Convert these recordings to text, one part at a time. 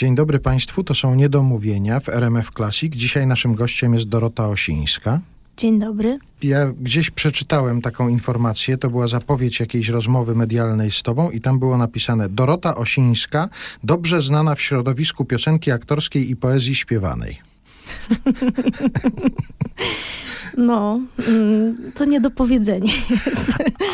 Dzień dobry Państwu, to są Niedomówienia w RMF Classic. Dzisiaj naszym gościem jest Dorota Osińska. Dzień dobry. Ja gdzieś przeczytałem taką informację, to była zapowiedź jakiejś rozmowy medialnej z tobą i tam było napisane Dorota Osińska, dobrze znana w środowisku piosenki aktorskiej i poezji śpiewanej. No, mm, to niedopowiedzenie jest.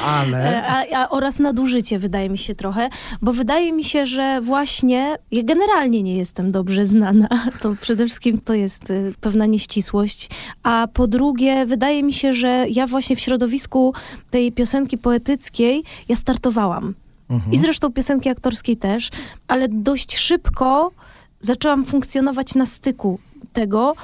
Ale... A, a, oraz nadużycie wydaje mi się trochę, bo wydaje mi się, że właśnie ja generalnie nie jestem dobrze znana. To przede wszystkim to jest y, pewna nieścisłość. A po drugie, wydaje mi się, że ja właśnie w środowisku tej piosenki poetyckiej ja startowałam. Mhm. I zresztą piosenki aktorskiej też, ale dość szybko zaczęłam funkcjonować na styku tego,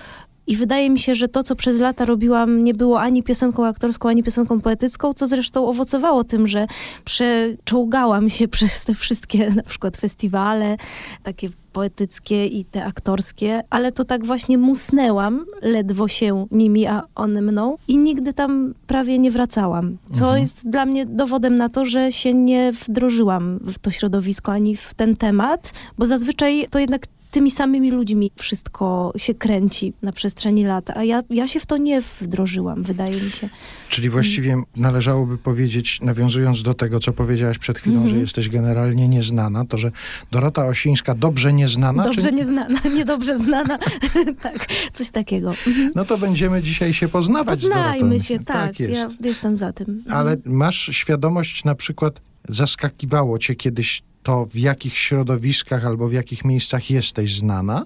i wydaje mi się, że to, co przez lata robiłam, nie było ani piosenką aktorską, ani piosenką poetycką, co zresztą owocowało tym, że przeczołgałam się przez te wszystkie na przykład festiwale, takie poetyckie i te aktorskie, ale to tak właśnie musnęłam ledwo się nimi, a one mną i nigdy tam prawie nie wracałam. Co mhm. jest dla mnie dowodem na to, że się nie wdrożyłam w to środowisko ani w ten temat, bo zazwyczaj to jednak tymi samymi ludźmi wszystko się kręci na przestrzeni lat, a ja, ja się w to nie wdrożyłam, wydaje mi się. Czyli właściwie należałoby powiedzieć, nawiązując do tego, co powiedziałaś przed chwilą, mm -hmm. że mhm. jesteś generalnie nieznana, to że Dorota Osińska dobrze nieznana? Dobrze czy... nieznana, niedobrze znana, tak, coś takiego. Mhm. No to będziemy dzisiaj się poznawać Poznajmy się, tak, tak ja jestem za tym. Ale masz świadomość na przykład, zaskakiwało cię kiedyś to w jakich środowiskach albo w jakich miejscach jesteś znana?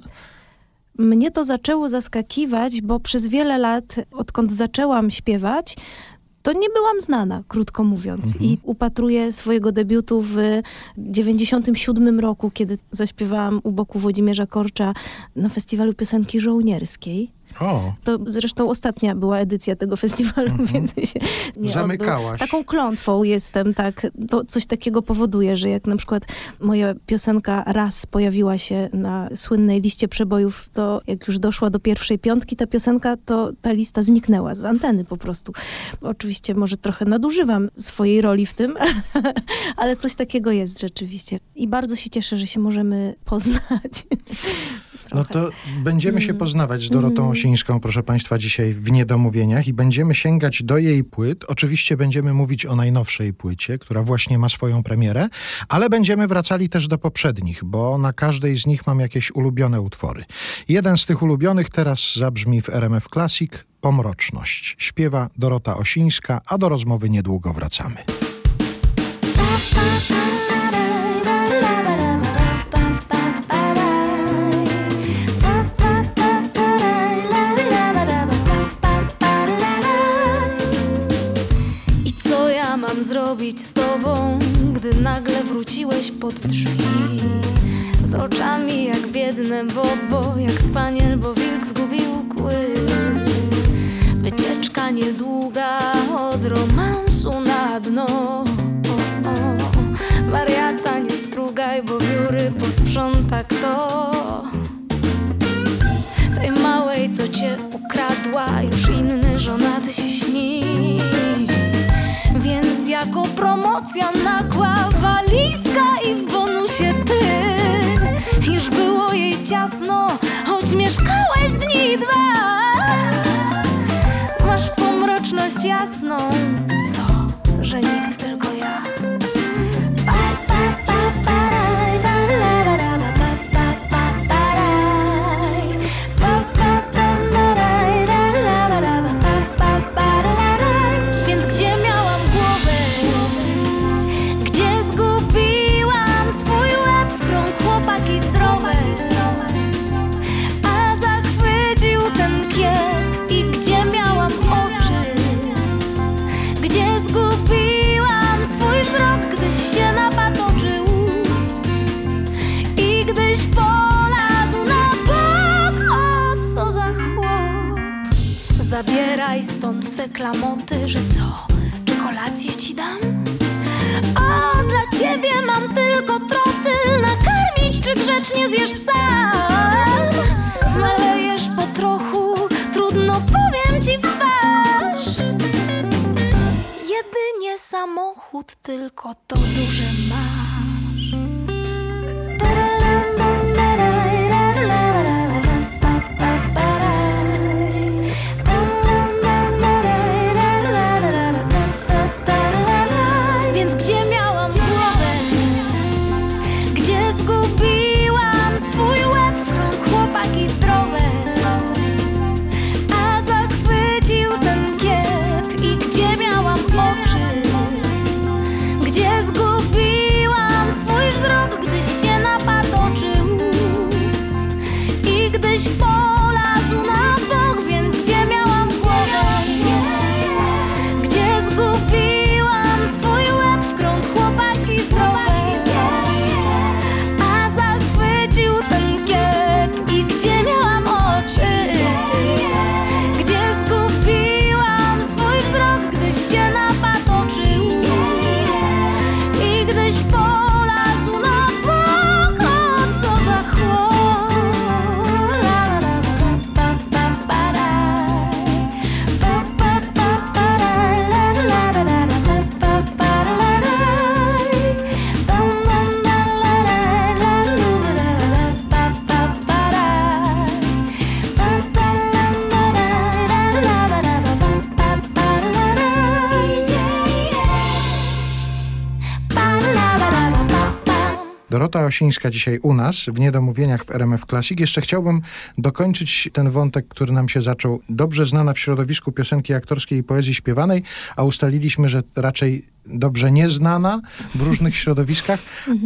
Mnie to zaczęło zaskakiwać, bo przez wiele lat, odkąd zaczęłam śpiewać, to nie byłam znana, krótko mówiąc. Mhm. I upatruję swojego debiutu w 97 roku, kiedy zaśpiewałam u boku Włodzimierza Korcza na festiwalu piosenki żołnierskiej. O. To zresztą ostatnia była edycja tego festiwalu, mhm. więc się nie Zamykałaś. Odbył. Taką klątwą jestem, tak. To coś takiego powoduje, że jak na przykład moja piosenka raz pojawiła się na słynnej liście przebojów, to jak już doszła do pierwszej piątki ta piosenka, to ta lista zniknęła z anteny po prostu. Oczywiście może trochę nadużywam swojej roli w tym, ale coś takiego jest rzeczywiście. I bardzo się cieszę, że się możemy poznać. No to będziemy się mm. poznawać z Dorotą mm. Osińską, proszę Państwa, dzisiaj w Niedomówieniach i będziemy sięgać do jej płyt. Oczywiście będziemy mówić o najnowszej płycie, która właśnie ma swoją premierę, ale będziemy wracali też do poprzednich, bo na każdej z nich mam jakieś ulubione utwory. Jeden z tych ulubionych teraz zabrzmi w RMF Classic Pomroczność. Śpiewa Dorota Osińska, a do rozmowy niedługo wracamy. Zrobić z tobą, gdy nagle wróciłeś pod drzwi? Z oczami jak biedne bobo, jak spaniel, bo wilk zgubił kły. Wycieczka niedługa od romansu na dno. O, o, wariata nie strugaj, bo biury posprząta promocja nagła walizka i w bonusie ty. Już było jej ciasno, choć mieszkałeś dni dwa. Masz pomroczność jasną, że co? Czy kolację ci dam? O, dla ciebie mam tylko trotyl Nakarmić czy grzecznie zjesz sam? Malejesz po trochu, trudno powiem ci w twarz Jedynie samochód, tylko to duże masz Osińska dzisiaj u nas w Niedomówieniach w RMF Classic. Jeszcze chciałbym dokończyć ten wątek, który nam się zaczął. Dobrze znana w środowisku piosenki aktorskiej i poezji śpiewanej, a ustaliliśmy, że raczej dobrze nieznana w różnych środowiskach,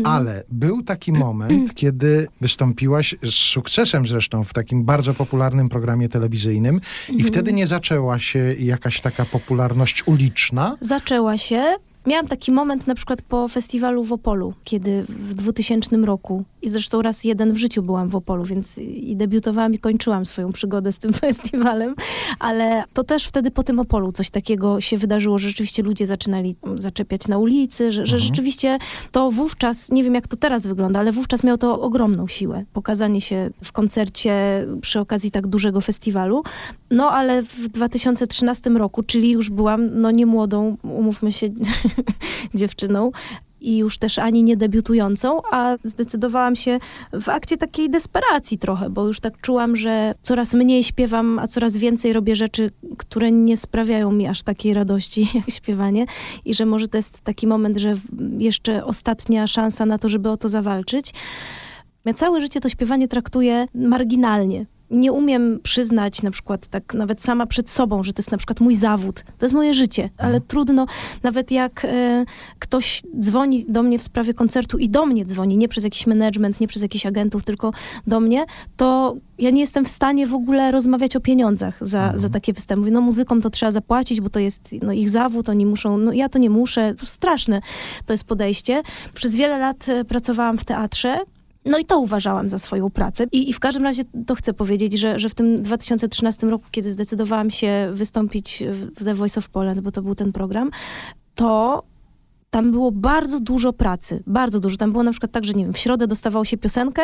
ale był taki moment, kiedy wystąpiłaś z sukcesem zresztą w takim bardzo popularnym programie telewizyjnym i wtedy nie zaczęła się jakaś taka popularność uliczna. Zaczęła się. Miałam taki moment na przykład po festiwalu w Opolu, kiedy w 2000 roku, i zresztą raz jeden w życiu byłam w Opolu, więc i debiutowałam i kończyłam swoją przygodę z tym festiwalem, ale to też wtedy po tym Opolu coś takiego się wydarzyło, że rzeczywiście ludzie zaczynali zaczepiać na ulicy, że, że rzeczywiście to wówczas, nie wiem jak to teraz wygląda, ale wówczas miało to ogromną siłę. Pokazanie się w koncercie przy okazji tak dużego festiwalu. No ale w 2013 roku, czyli już byłam no nie młodą, umówmy się, dziewczyną i już też ani nie debiutującą, a zdecydowałam się w akcie takiej desperacji trochę, bo już tak czułam, że coraz mniej śpiewam, a coraz więcej robię rzeczy, które nie sprawiają mi aż takiej radości jak śpiewanie i że może to jest taki moment, że jeszcze ostatnia szansa na to, żeby o to zawalczyć. Ja całe życie to śpiewanie traktuję marginalnie nie umiem przyznać na przykład tak nawet sama przed sobą, że to jest na przykład mój zawód. To jest moje życie, ale trudno, nawet jak e, ktoś dzwoni do mnie w sprawie koncertu i do mnie dzwoni, nie przez jakiś management, nie przez jakichś agentów, tylko do mnie, to ja nie jestem w stanie w ogóle rozmawiać o pieniądzach za, za takie występy. Mówię, no muzykom to trzeba zapłacić, bo to jest no, ich zawód, oni muszą, no ja to nie muszę. Straszne to jest podejście. Przez wiele lat e, pracowałam w teatrze, no i to uważałam za swoją pracę. I, I, w każdym razie to chcę powiedzieć, że, że w tym 2013 roku, kiedy zdecydowałam się wystąpić w The Voice of Poland, bo to był ten program, to tam było bardzo dużo pracy. Bardzo dużo. Tam było na przykład tak, że nie wiem, w środę dostawało się piosenkę,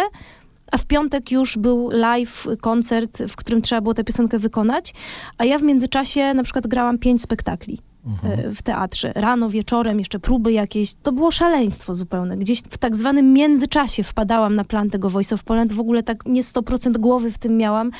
a w piątek już był live koncert, w którym trzeba było tę piosenkę wykonać, a ja w międzyczasie na przykład grałam pięć spektakli mhm. w teatrze. Rano, wieczorem, jeszcze próby jakieś. To było szaleństwo zupełne. Gdzieś w tak zwanym międzyczasie wpadałam na plan tego Voice of Poland. W ogóle tak nie 100% głowy w tym miałam.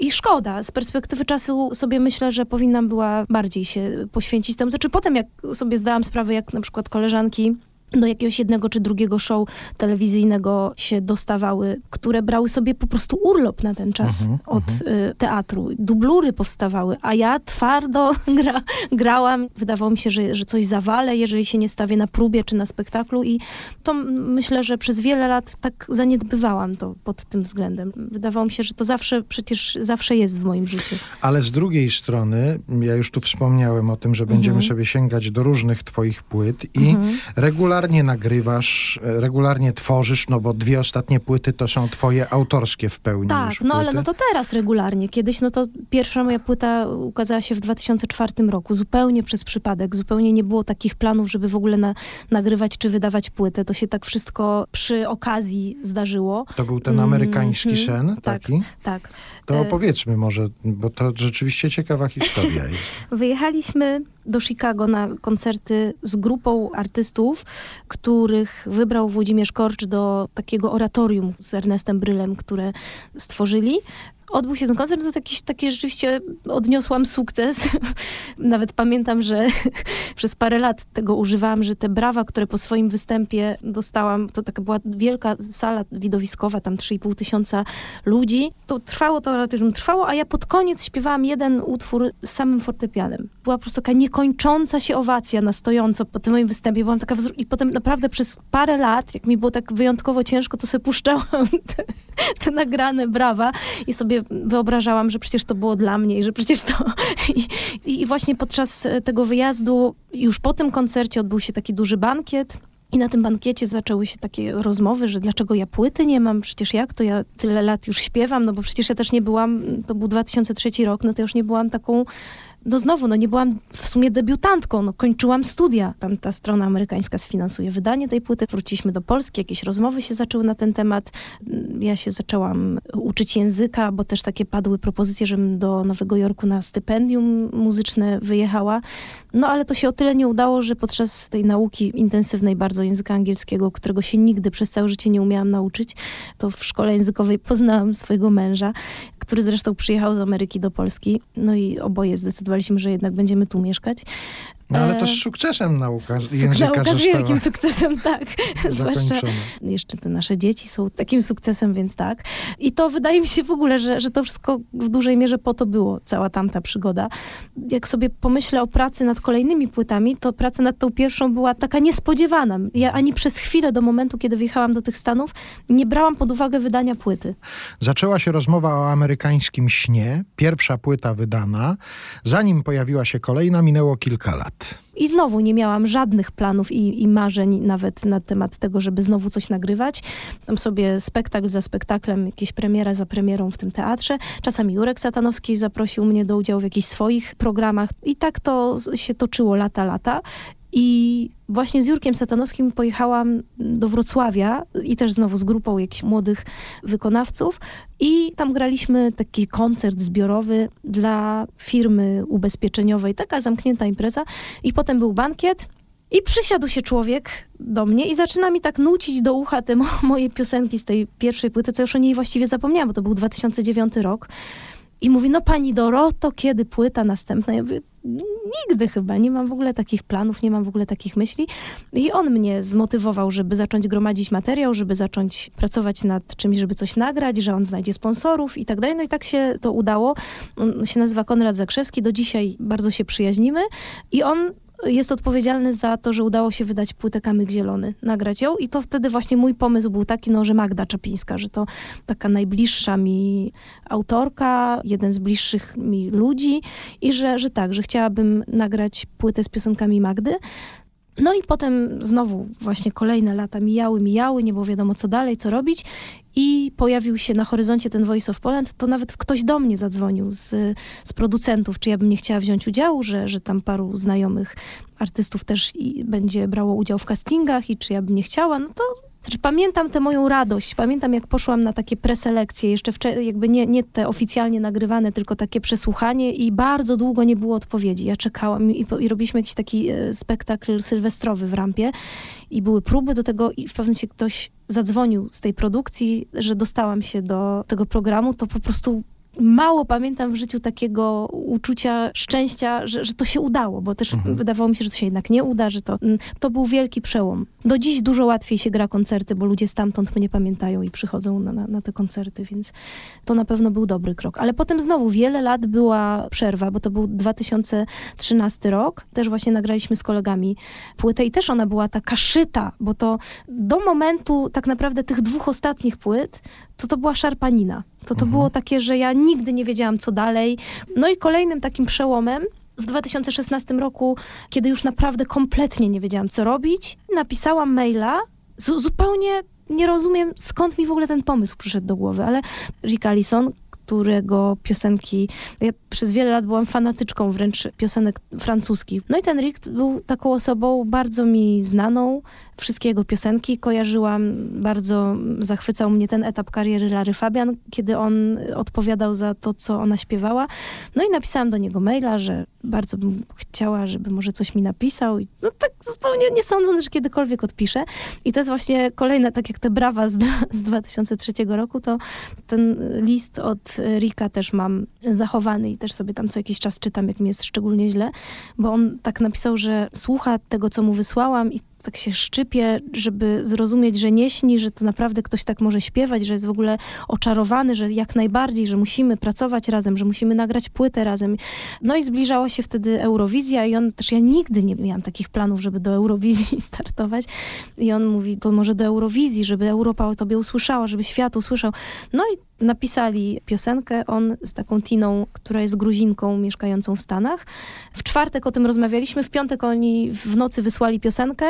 I szkoda. Z perspektywy czasu sobie myślę, że powinnam była bardziej się poświęcić temu. Znaczy potem, jak sobie zdałam sprawę, jak na przykład koleżanki do jakiegoś jednego czy drugiego show telewizyjnego się dostawały, które brały sobie po prostu urlop na ten czas uh -huh, od uh -huh. y, teatru. Dublury powstawały, a ja twardo gra, grałam. Wydawało mi się, że, że coś zawalę, jeżeli się nie stawię na próbie czy na spektaklu i to myślę, że przez wiele lat tak zaniedbywałam to pod tym względem. Wydawało mi się, że to zawsze, przecież zawsze jest w moim życiu. Ale z drugiej strony, ja już tu wspomniałem o tym, że będziemy uh mhm. -huh. sobie sięgać do różnych twoich płyt i mhm. regularnie regularnie nagrywasz, e, regularnie tworzysz, no bo dwie ostatnie płyty to są twoje autorskie w pełni Tak, no ale no to teraz regularnie. Kiedyś, no to pierwsza moja płyta ukazała się w 2004 roku, zupełnie przez przypadek, zupełnie nie było takich planów, żeby w ogóle na, nagrywać czy wydawać płytę. To się tak wszystko przy okazji zdarzyło. To był ten amerykański mm, sen tak, taki? Tak. To e, opowiedzmy może, bo to rzeczywiście ciekawa historia jest. Wyjechaliśmy do Chicago na koncerty z grupą artystów, których wybrał Włodzimierz Korcz do takiego oratorium z Ernestem Brylem, które stworzyli odbył się ten koncert, to taki, taki rzeczywiście odniosłam sukces. Nawet pamiętam, że przez parę lat tego używałam, że te brawa, które po swoim występie dostałam, to taka była wielka sala widowiskowa, tam 3,5 tysiąca ludzi. To trwało, to relatycznie trwało, a ja pod koniec śpiewałam jeden utwór z samym fortepianem. Była po prostu taka niekończąca się owacja na stojąco po tym moim występie. Byłam taka wzru- I potem naprawdę przez parę lat, jak mi było tak wyjątkowo ciężko, to sobie puszczałam te, te nagrane brawa i sobie wyobrażałam, że przecież to było dla mnie i że przecież to... I, I właśnie podczas tego wyjazdu, już po tym koncercie odbył się taki duży bankiet, i na tym bankiecie zaczęły się takie rozmowy, że dlaczego ja płyty nie mam, przecież jak to ja tyle lat już śpiewam, no bo przecież ja też nie byłam, to był 2003 rok, no to już nie byłam taką no znowu, no nie byłam w sumie debiutantką, no kończyłam studia. Tam ta strona amerykańska sfinansuje wydanie tej płyty. Wróciliśmy do Polski, jakieś rozmowy się zaczęły na ten temat. Ja się zaczęłam uczyć języka, bo też takie padły propozycje, żebym do Nowego Jorku na stypendium muzyczne wyjechała. No ale to się o tyle nie udało, że podczas tej nauki intensywnej bardzo języka angielskiego, którego się nigdy przez całe życie nie umiałam nauczyć, to w szkole językowej poznałam swojego męża, który zresztą przyjechał z Ameryki do Polski. No i oboje zdecydowaliśmy, że jednak będziemy tu mieszkać. No ale to z sukcesem nauka z języka Nauka z wielkim sukcesem, tak. Zwłaszcza jeszcze te nasze dzieci są takim sukcesem, więc tak. I to wydaje mi się w ogóle, że, że to wszystko w dużej mierze po to było, cała tamta przygoda. Jak sobie pomyślę o pracy nad kolejnymi płytami, to praca nad tą pierwszą była taka niespodziewana. Ja ani przez chwilę do momentu, kiedy wyjechałam do tych Stanów, nie brałam pod uwagę wydania płyty. Zaczęła się rozmowa o amerykańskim śnie, pierwsza płyta wydana. Zanim pojawiła się kolejna, minęło kilka lat. I znowu nie miałam żadnych planów i, i marzeń nawet na temat tego, żeby znowu coś nagrywać. Tam sobie spektakl za spektaklem, jakieś premiera za premierą w tym teatrze. Czasami Jurek Satanowski zaprosił mnie do udziału w jakichś swoich programach. I tak to się toczyło lata, lata. I właśnie z Jurkiem Satanowskim pojechałam do Wrocławia i też znowu z grupą jakichś młodych wykonawców i tam graliśmy taki koncert zbiorowy dla firmy ubezpieczeniowej, taka zamknięta impreza i potem był bankiet i przysiadł się człowiek do mnie i zaczyna mi tak nucić do ucha te mo- moje piosenki z tej pierwszej płyty, co już o niej właściwie zapomniałam, bo to był 2009 rok. I mówi, no pani Doroto, kiedy płyta następna? Ja mówię, nigdy chyba, nie mam w ogóle takich planów, nie mam w ogóle takich myśli. I on mnie zmotywował, żeby zacząć gromadzić materiał, żeby zacząć pracować nad czymś, żeby coś nagrać, że on znajdzie sponsorów i tak dalej. No i tak się to udało. On się nazywa Konrad Zakrzewski, do dzisiaj bardzo się przyjaźnimy i on jest odpowiedzialny za to, że udało się wydać płytę Kamyk Zielony, nagrać ją i to wtedy właśnie mój pomysł był taki, no, że Magda Czapińska, że to taka najbliższa mi autorka, jeden z bliższych mi ludzi i że, że tak, że chciałabym nagrać płytę z piosenkami Magdy. No i potem znowu właśnie kolejne lata mijały, mijały, nie było wiadomo co dalej, co robić. I pojawił się na horyzoncie ten Voice of Poland, to nawet ktoś do mnie zadzwonił z, z producentów, czy ja bym nie chciała wziąć udziału, że, że tam paru znajomych artystów też będzie brało udział w castingach i czy ja bym nie chciała, no to znaczy, pamiętam tę moją radość, pamiętam jak poszłam na takie preselekcje, jeszcze jakby nie, nie te oficjalnie nagrywane, tylko takie przesłuchanie i bardzo długo nie było odpowiedzi. Ja czekałam i, i robiliśmy jakiś taki e, spektakl sylwestrowy w rampie i były próby do tego i w pewnym momencie ktoś zadzwonił z tej produkcji, że dostałam się do tego programu, to po prostu mało pamiętam w życiu takiego uczucia szczęścia, że, że to się udało, bo też wydawało mi się, że to się jednak nie uda, że to, mm, to był wielki przełom. Do dziś dużo łatwiej się gra koncerty, bo ludzie stamtąd mnie pamiętają i przychodzą na, na, na te koncerty, więc to na pewno był dobry krok. Ale potem znowu wiele lat była przerwa, bo to był 2013 rok. Też właśnie nagraliśmy z kolegami płytę i też ona była taka szyta, bo to do momentu tak naprawdę tych dwóch ostatnich płyt, to to była szarpanina. To to było takie, że ja nigdy nie wiedziałam, co dalej. No i kolejnym takim przełomem w 2016 roku, kiedy już naprawdę kompletnie nie wiedziałam, co robić, napisałam maila, zu- zupełnie nie rozumiem, skąd mi w ogóle ten pomysł przyszedł do głowy, ale Rick Allison, którego piosenki, ja przez wiele lat byłam fanatyczką wręcz piosenek francuskich. No i ten Rick był taką osobą bardzo mi znaną, wszystkie jego piosenki kojarzyłam, bardzo zachwycał mnie ten etap kariery Lary Fabian, kiedy on odpowiadał za to, co ona śpiewała. No i napisałam do niego maila, że bardzo bym chciała, żeby może coś mi napisał. I no tak zupełnie nie sądząc, że kiedykolwiek odpiszę. I to jest właśnie kolejne, tak jak te brawa z, z 2003 roku, to ten list od Rika też mam zachowany i też sobie tam co jakiś czas czytam, jak mi jest szczególnie źle, bo on tak napisał, że słucha tego, co mu wysłałam i tak się szczypie, żeby zrozumieć, że nie śni, że to naprawdę ktoś tak może śpiewać, że jest w ogóle oczarowany, że jak najbardziej, że musimy pracować razem, że musimy nagrać płytę razem. No i zbliżała się wtedy Eurowizja i on też, ja nigdy nie miałam takich planów, żeby do Eurowizji startować. I on mówi, to może do Eurowizji, żeby Europa o tobie usłyszała, żeby świat usłyszał. No i napisali piosenkę, on z taką Tiną, która jest Gruzinką mieszkającą w Stanach. W czwartek o tym rozmawialiśmy, w piątek oni w nocy wysłali piosenkę,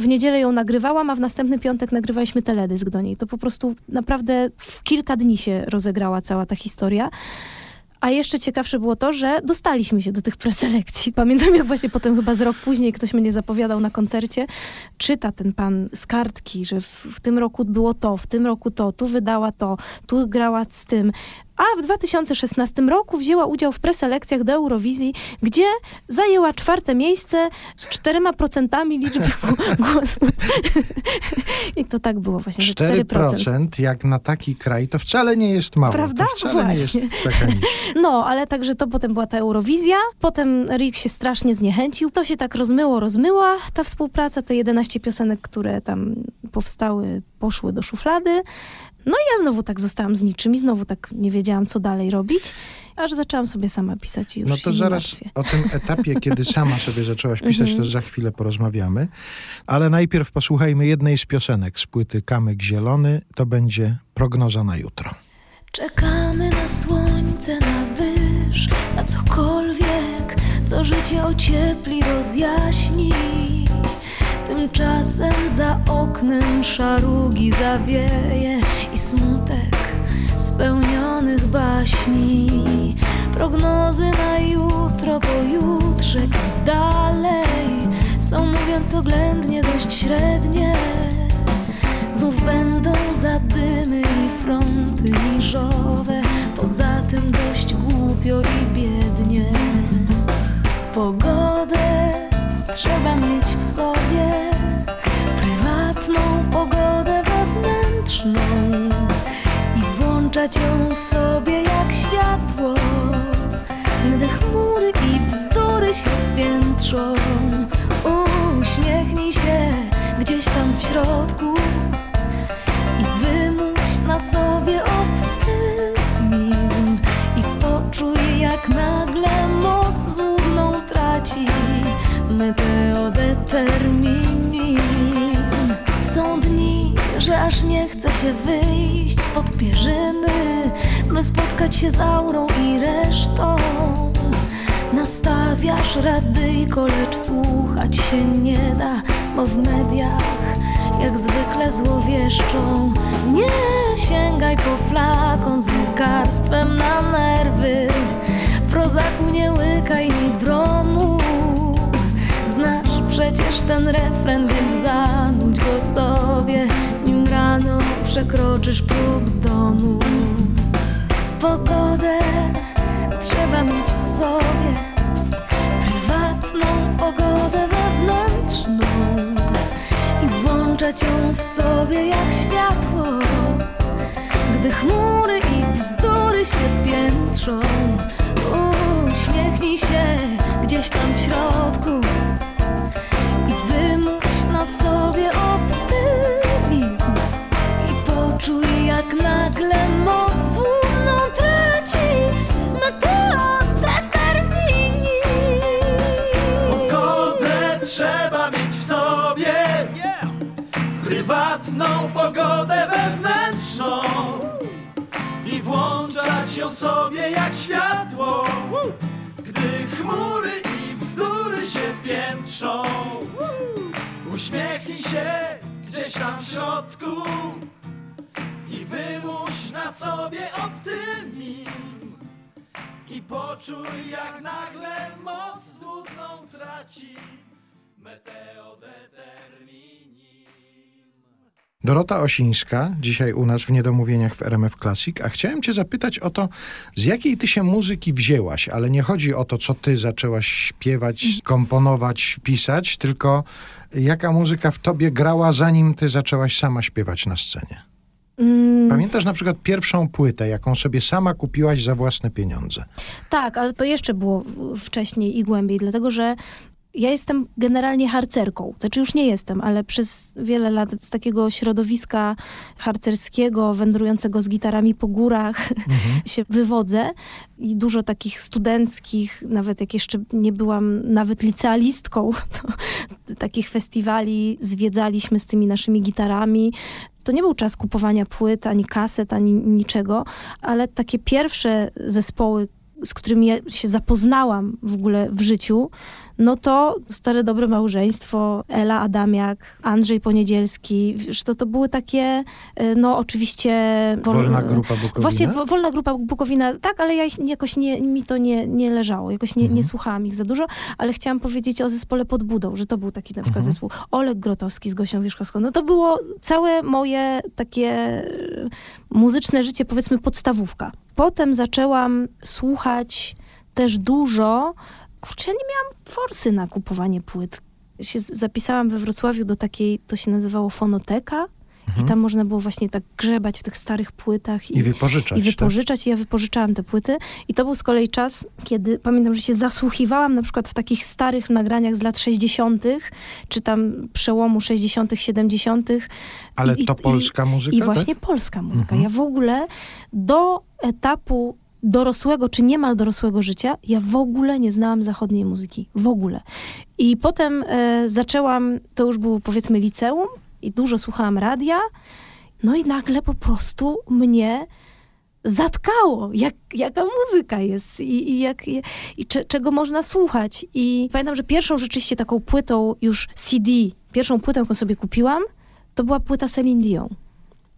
w niedzielę ją nagrywałam, a w następny piątek nagrywaliśmy teledysk do niej. To po prostu naprawdę w kilka dni się rozegrała cała ta historia. A jeszcze ciekawsze było to, że dostaliśmy się do tych preselekcji. Pamiętam, jak właśnie potem chyba z rok później ktoś mnie zapowiadał na koncercie, czyta ten pan z kartki, że w, w tym roku było to, w tym roku to, tu wydała to, tu grała z tym. A w 2016 roku wzięła udział w preselekcjach do Eurowizji, gdzie zajęła czwarte miejsce z czterema procentami liczby głosów. I to tak było właśnie, że 4%. 4% jak na taki kraj to wcale nie jest mało. Prawda? Właśnie. No, ale także to potem była ta Eurowizja. Potem Rick się strasznie zniechęcił. To się tak rozmyło, rozmyła ta współpraca. Te 11 piosenek, które tam powstały, poszły do szuflady. No i ja znowu tak zostałam z niczym i znowu tak nie wiedziałam, co dalej robić. Aż zaczęłam sobie sama pisać i już No to zaraz martwię. o tym etapie, kiedy sama sobie zaczęłaś pisać, Mhm. to za chwilę porozmawiamy. Ale najpierw posłuchajmy jednej z piosenek z płyty Kamyk Zielony. To będzie prognoza na jutro. Czekamy na słońce, na wyż, na cokolwiek, co życie ociepli, rozjaśni. Tymczasem za oknem szarugi zawieje i smutek spełnionych baśni. Prognozy na jutro, pojutrze i dalej są mówiąc oględnie dość średnie. Znów będą zadymy i fronty niżowe Poza tym dość głupio i biednie Pogodę Włączać ją w sobie jak światło. Gdy chmury i bzdury się piętrzą. Uśmiechnij się gdzieś tam w środku i wymuś na sobie optymizm I poczuj jak nagle moc złudną traci. Meteodeterminizm. Są dni, że aż nie chce się wyjść spod pierzyny. By spotkać się z aurą i resztą. Nastawiasz radyjko, lecz słuchać się nie da Bo w mediach jak zwykle złowieszczą. Nie sięgaj po flakon z lekarstwem na nerwy. Prozaku nie łykaj mi bromu Znasz przecież ten refren, więc zanudź go sobie rano przekroczysz próg domu. Pogodę trzeba mieć w sobie. Prywatną pogodę wewnętrzną I włączać ją w sobie jak światło. Gdy chmury i bzdury się piętrzą Uśmiechnij się gdzieś tam w środku sobie jak światło Gdy chmury i bzdury się piętrzą. Uśmiechnij się gdzieś tam w środku I wymuś na sobie optymizm I poczuj jak nagle moc cudną traci Meteodeterminizm Dorota Osińska, dzisiaj u nas w Niedomówieniach w RMF Classic, a chciałem cię zapytać o to, z jakiej ty się muzyki wzięłaś, ale nie chodzi o to, co ty zaczęłaś śpiewać, komponować, pisać, tylko jaka muzyka w tobie grała, zanim ty zaczęłaś sama śpiewać na scenie. Mm, Pamiętasz na przykład pierwszą płytę, jaką sobie sama kupiłaś za własne pieniądze? Tak, ale to jeszcze było wcześniej i głębiej, dlatego że ja jestem generalnie harcerką. Znaczy już nie jestem, ale przez wiele lat z takiego środowiska harcerskiego, wędrującego z gitarami po górach się wywodzę i dużo takich studenckich, nawet jak jeszcze nie byłam nawet licealistką, to takich festiwali zwiedzaliśmy z tymi naszymi gitarami. To nie był czas kupowania płyt, ani kaset, ani niczego, ale takie pierwsze zespoły, z którymi ja się zapoznałam w ogóle w życiu, no to Stare Dobre Małżeństwo, Ela Adamiak, Andrzej Poniedzielski, wiesz, to, to były takie, y, no oczywiście... wol- Wolna grupa Bukowina? Właśnie wo- Wolna Grupa Bukowina, tak, ale ja ich jakoś nie, mi to nie, nie leżało, jakoś nie, Mhm. nie słuchałam ich za dużo, ale chciałam powiedzieć o zespole Podbudą, że to był taki na przykład Mhm. zespół. Oleg Grotowski z Gosią Wierzchowską, no to było całe moje takie e, muzyczne życie, powiedzmy podstawówka. Potem zaczęłam słuchać też dużo, kurczę, nie miałam forsy na kupowanie płyt. Się zapisałam we Wrocławiu do takiej, to się nazywało fonoteka i tam można było właśnie tak grzebać w tych starych płytach Mhm. I wypożyczać, i tak? wypożyczać. I ja wypożyczałam te płyty. I to był z kolei czas, kiedy pamiętam, że się zasłuchiwałam na przykład w takich starych nagraniach z lat 60., czy tam przełomu 60., 70. Ale I- to i- polska muzyka, I tak? właśnie polska muzyka. Mhm. Ja w ogóle do etapu dorosłego, czy niemal dorosłego życia, ja w ogóle nie znałam zachodniej muzyki. W ogóle. I potem e, zaczęłam, to już było powiedzmy liceum i dużo słuchałam radia, no i nagle po prostu mnie zatkało, jak, jaka muzyka jest i, i, jak, i, i cze, czego można słuchać. I pamiętam, że pierwszą rzeczywiście taką płytą już CD, pierwszą płytę, jaką sobie kupiłam, to była płyta Celine Dion.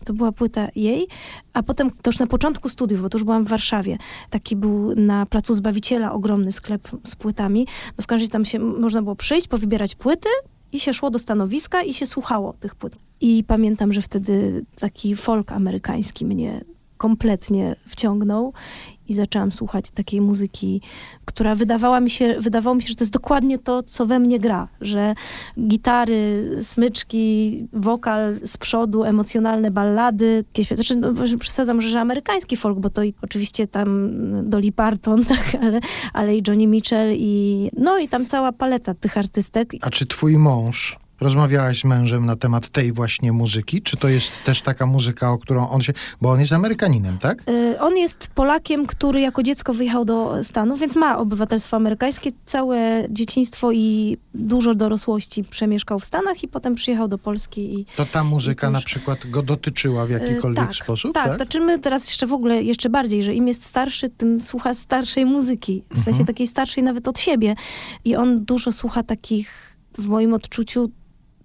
To była płyta jej, a potem to już na początku studiów, bo to już byłam w Warszawie. Taki był na Placu Zbawiciela ogromny sklep z płytami. No w każdym razie tam się można było przyjść, powybierać płyty i się szło do stanowiska i się słuchało tych płyt. I pamiętam, że wtedy taki folk amerykański mnie kompletnie wciągnął i zaczęłam słuchać takiej muzyki, która wydawała mi się, wydawało mi się, że to jest dokładnie to, co we mnie gra, że gitary, smyczki, wokal z przodu, emocjonalne ballady, znaczy no, przesadzam, że, że amerykański folk, bo to i, oczywiście tam Dolly Parton, tak, ale, ale i Johnny Mitchell i no i tam cała paleta tych artystek. A czy twój mąż, rozmawiałaś z mężem na temat tej właśnie muzyki? Czy to jest też taka muzyka, o którą on się... Bo on jest Amerykaninem, tak? Y, On jest Polakiem, który jako dziecko wyjechał do Stanów, więc ma obywatelstwo amerykańskie. Całe dzieciństwo i dużo dorosłości przemieszkał w Stanach i potem przyjechał do Polski. I, To ta muzyka to na już- przykład go dotyczyła w y, jakikolwiek tak, sposób, tak, tak? znaczy my teraz jeszcze w ogóle, jeszcze bardziej, że im jest starszy, tym słucha starszej muzyki. W sensie Mhm. takiej starszej nawet od siebie. I on dużo słucha takich, w moim odczuciu,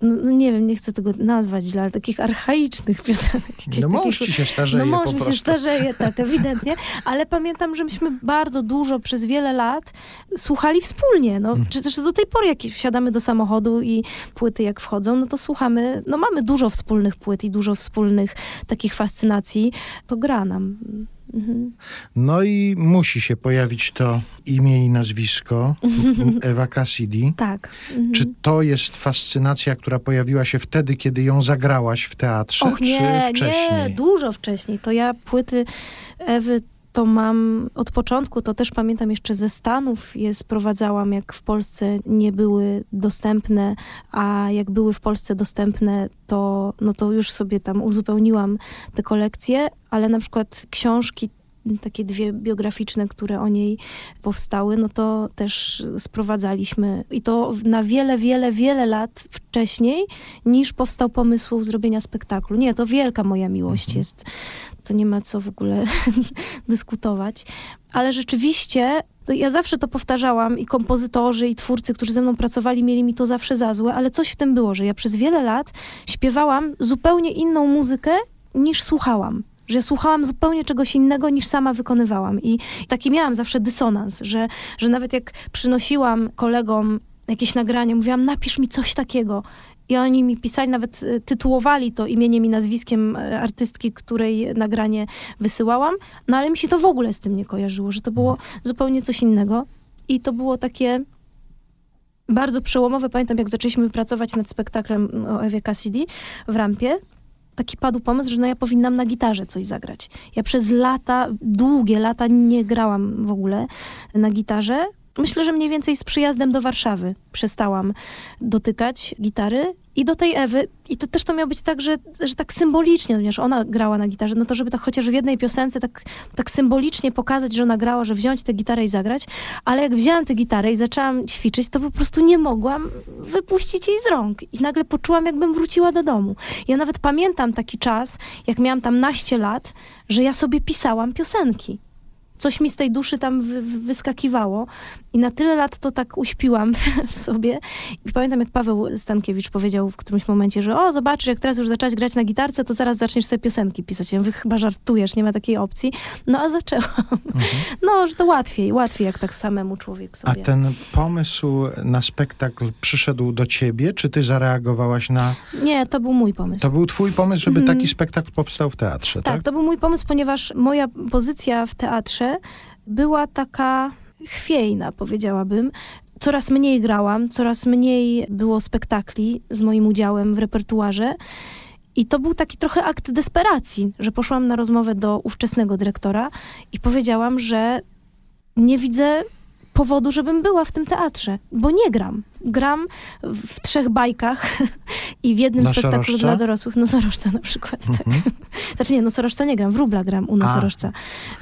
no, no nie wiem, nie chcę tego nazwać źle, ale takich archaicznych piosenek. No mąż ci się starzeje no mąż mi się starzeje, tak, ewidentnie. Ale pamiętam, że myśmy bardzo dużo przez wiele lat słuchali wspólnie. No, Mhm. czy też do tej pory, jak wsiadamy do samochodu i płyty jak wchodzą, no to słuchamy, no mamy dużo wspólnych płyt i dużo wspólnych takich fascynacji. To gra nam. Mhm. No i musi się pojawić to imię i nazwisko Ewa Cassidy. Tak. Mhm. Czy to jest fascynacja, która pojawiła się wtedy, kiedy ją zagrałaś w teatrze, Och nie, czy wcześniej? nie, dużo wcześniej. To ja płyty Ewy to mam od początku, to też pamiętam jeszcze ze Stanów je sprowadzałam, jak w Polsce nie były dostępne, a jak były w Polsce dostępne, to, no to już sobie tam uzupełniłam te kolekcje, ale na przykład książki takie dwie biograficzne, które o niej powstały, no to też sprowadzaliśmy i to na wiele, wiele, wiele lat wcześniej niż powstał pomysł zrobienia spektaklu. Nie, to wielka moja miłość jest. To nie ma co w ogóle dyskutować. Ale rzeczywiście, to ja zawsze to powtarzałam i kompozytorzy, i twórcy, którzy ze mną pracowali, mieli mi to zawsze za złe, ale coś w tym było, że ja przez wiele lat śpiewałam zupełnie inną muzykę niż słuchałam. Że słuchałam zupełnie czegoś innego niż sama wykonywałam. I taki miałam zawsze dysonans, że, że nawet jak przynosiłam kolegom jakieś nagranie, mówiłam, napisz mi coś takiego. I oni mi pisali, nawet e, tytułowali to imieniem i nazwiskiem e, artystki, której nagranie wysyłałam, no ale mi się to w ogóle z tym nie kojarzyło, że to było zupełnie coś innego. I to było takie bardzo przełomowe. Pamiętam, jak zaczęliśmy pracować nad spektaklem o Ewie Cassidy w Rampie, taki padł pomysł, że no ja powinnam na gitarze coś zagrać. Ja przez lata, długie lata nie grałam w ogóle na gitarze. Myślę, że mniej więcej z przyjazdem do Warszawy przestałam dotykać gitary i do tej Ewy. I to też to miało być tak, że, że tak symbolicznie, ponieważ ona grała na gitarze, no to żeby tak chociaż w jednej piosence tak, tak symbolicznie pokazać, że ona grała, że wziąć tę gitarę i zagrać. Ale jak wzięłam tę gitarę i zaczęłam ćwiczyć, to po prostu nie mogłam wypuścić jej z rąk. I nagle poczułam, jakbym wróciła do domu. Ja nawet pamiętam taki czas, jak miałam tam naście lat, że ja sobie pisałam piosenki coś mi z tej duszy tam wy, wyskakiwało i na tyle lat to tak uśpiłam w sobie. I pamiętam, jak Paweł Stankiewicz powiedział w którymś momencie, że o, zobaczysz, jak teraz już zaczęłaś grać na gitarce, to zaraz zaczniesz sobie piosenki pisać. Ja mówię, chyba żartujesz, nie ma takiej opcji. No, a zaczęłam. Mhm. No, że to łatwiej, łatwiej jak tak samemu człowiek sobie. A ten pomysł na spektakl przyszedł do ciebie, czy ty zareagowałaś na... Nie, to był mój pomysł. To był twój pomysł, żeby mhm. taki spektakl powstał w teatrze, tak? Tak, to był mój pomysł, ponieważ moja pozycja w teatrze była taka chwiejna, powiedziałabym. Coraz mniej grałam, coraz mniej było spektakli z moim udziałem w repertuarze. I to był taki trochę akt desperacji, że poszłam na rozmowę do ówczesnego dyrektora i powiedziałam, że nie widzę powodu, żebym była w tym teatrze, bo nie gram. Gram w trzech bajkach i w jednym spektaklu spektaklu dla dorosłych. Nosorożca na przykład, tak. mhm. tak. Znaczy nie, nosorożca nie gram, wróbla gram u nosorożca.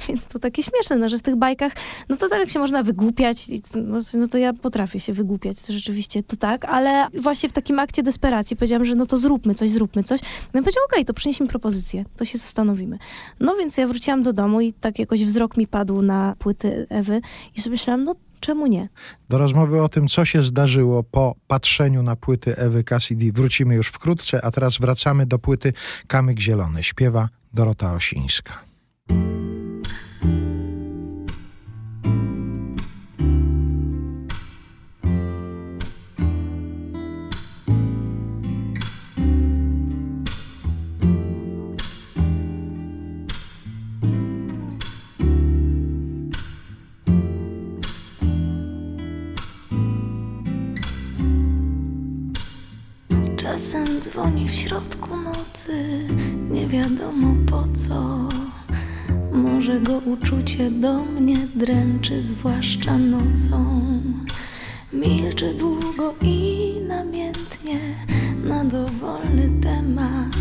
A. Więc to takie śmieszne, no, że w tych bajkach, no to tak jak się można wygłupiać, no, no to ja potrafię się wygłupiać, to rzeczywiście to tak, ale właśnie w takim akcie desperacji powiedziałam, że no to zróbmy coś, zróbmy coś. No i powiedział, okej, okay, to przynieś mi propozycję, to się zastanowimy. No więc ja wróciłam do domu i tak jakoś wzrok mi padł na płyty Ewy i sobie myślałam, no czemu nie? Do rozmowy o tym, co się zdarzyło po patrzeniu na płyty Ewy Cassidy wrócimy już wkrótce, a teraz wracamy do płyty Kamyk Zielony. Śpiewa Dorota Osińska. Czasem dzwoni w środku nocy, nie wiadomo po co. Może go uczucie do mnie dręczy, zwłaszcza nocą. Milczy długo i namiętnie na dowolny temat.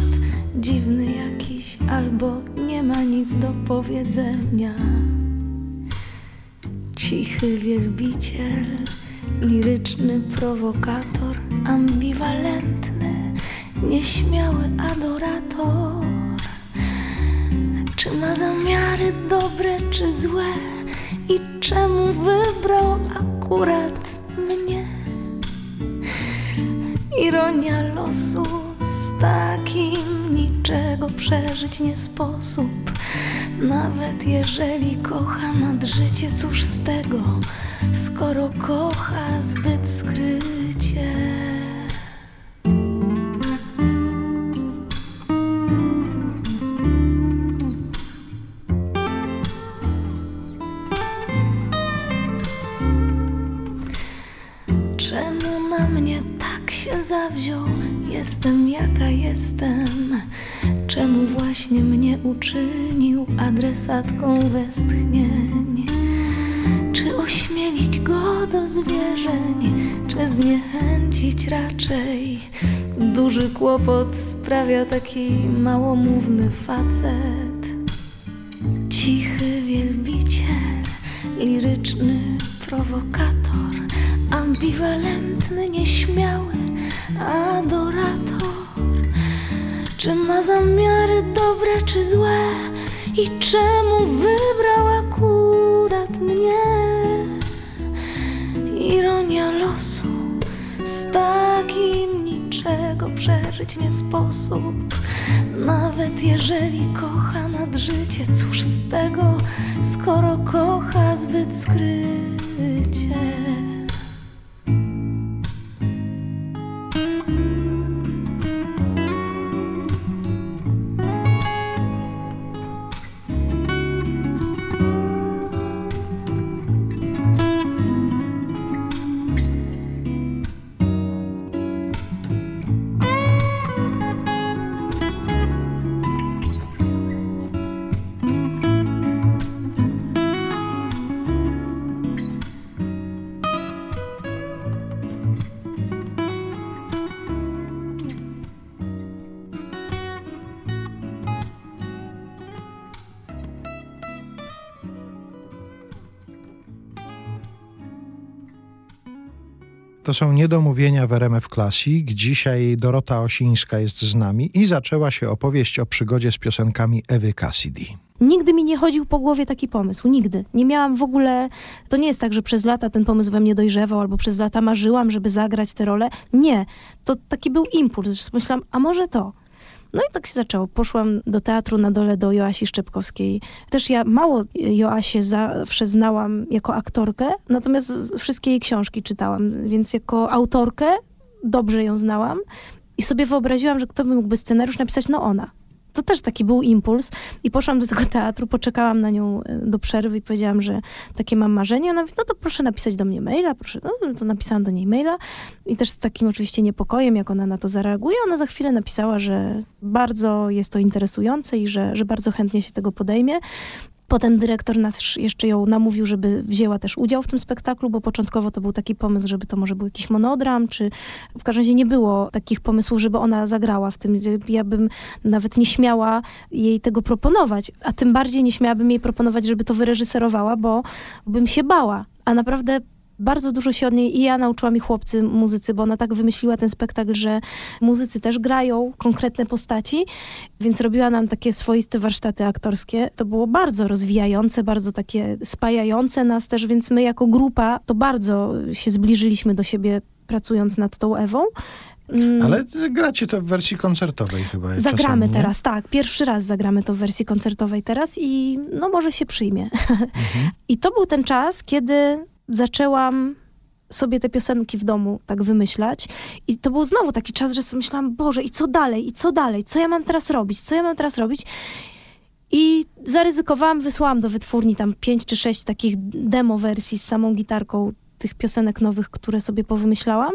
Dziwny jakiś, albo nie ma nic do powiedzenia. Cichy wielbiciel, liryczny prowokator, ambiwalentny nieśmiały adorator. Czy ma zamiary dobre czy złe i czemu wybrał akurat mnie? Ironia losu z takim niczego przeżyć nie sposób. Nawet jeżeli kocha nad życie, cóż z tego, skoro kocha zbyt skrycie. Uczynił adresatką westchnień? Czy ośmielić go do zwierzeń, czy zniechęcić raczej? Duży kłopot sprawia taki małomówny facet. Cichy wielbiciel, liryczny prowokator, ambiwalentny, nieśmiały adorator Czy ma zamiary dobre czy złe? I czemu wybrał akurat mnie? Ironia losu Z takim niczego przeżyć nie sposób. Nawet jeżeli kocha nad życie Cóż z tego, skoro kocha zbyt skrycie Są niedomówienia w RMF Classic. Dzisiaj Dorota Osińska jest z nami i zaczęła się opowieść o przygodzie z piosenkami Ewy Cassidy. Nigdy mi nie chodził po głowie taki pomysł, nigdy. Nie miałam w ogóle, to nie jest tak, że przez lata ten pomysł we mnie dojrzewał, albo przez lata marzyłam, żeby zagrać tę rolę. Nie, to taki był impuls, myślałam, a może to. No i tak się zaczęło. Poszłam do teatru na dole do Joasi Szczepkowskiej. Też ja mało Joasię zawsze znałam jako aktorkę, natomiast wszystkie jej książki czytałam, więc jako autorkę dobrze ją znałam. I sobie wyobraziłam, że kto by mógłby scenariusz napisać? No ona to też taki był impuls. I poszłam do tego teatru, poczekałam na nią e, do przerwy i powiedziałam, że takie mam marzenie. Ona mówi, no to proszę napisać do mnie maila. Proszę. No to napisałam do niej maila i też z takim oczywiście niepokojem, jak ona na to zareaguje. Ona za chwilę napisała, że bardzo jest to interesujące i że, że bardzo chętnie się tego podejmie. Potem dyrektor nas jeszcze ją namówił, żeby wzięła też udział w tym spektaklu, bo początkowo to był taki pomysł, żeby to może był jakiś monodram, czy w każdym razie nie było takich pomysłów, żeby ona zagrała w tym. Ja bym nawet nie śmiała jej tego proponować, a tym bardziej nie śmiałabym jej proponować, żeby to wyreżyserowała, bo bym się bała. A naprawdę bardzo dużo się od niej i ja nauczyłam i chłopcy muzycy, bo ona tak wymyśliła ten spektakl, że muzycy też grają konkretne postaci, więc robiła nam takie swoiste warsztaty aktorskie. To było bardzo rozwijające, bardzo takie spajające nas też, więc my jako grupa to bardzo się zbliżyliśmy do siebie pracując nad tą Ewą. Mm. Ale gracie to w wersji koncertowej chyba. Zagramy czasami, teraz, tak. Pierwszy raz zagramy to w wersji koncertowej teraz i no może się przyjmie. Mhm. I to był ten czas, kiedy zaczęłam sobie te piosenki w domu tak wymyślać. I to był znowu taki czas, że sobie myślałam, Boże, i co dalej, i co dalej, co ja mam teraz robić, co ja mam teraz robić. I zaryzykowałam, wysłałam do wytwórni tam pięć czy sześć takich demo wersji z samą gitarką tych piosenek nowych, które sobie powymyślałam.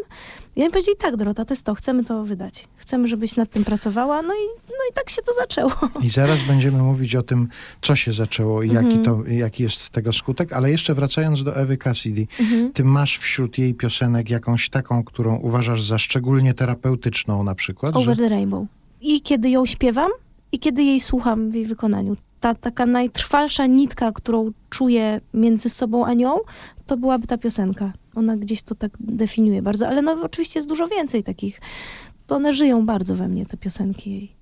I oni powiedzieli, tak Dorota, to jest to, chcemy to wydać. Chcemy, żebyś nad tym pracowała. No i, no i tak się to zaczęło. I zaraz będziemy mówić o tym, co się zaczęło i jaki, mhm. to, jaki jest tego skutek, ale jeszcze wracając do Ewy Cassidy, mhm. ty masz wśród jej piosenek jakąś taką, którą uważasz za szczególnie terapeutyczną na przykład? Over że... the Rainbow. I kiedy ją śpiewam, i kiedy jej słucham w jej wykonaniu. Ta taka najtrwalsza nitka, którą czuję między sobą a nią, to byłaby ta piosenka. Ona gdzieś to tak definiuje bardzo, ale no oczywiście jest dużo więcej takich. To one żyją bardzo we mnie, te piosenki jej.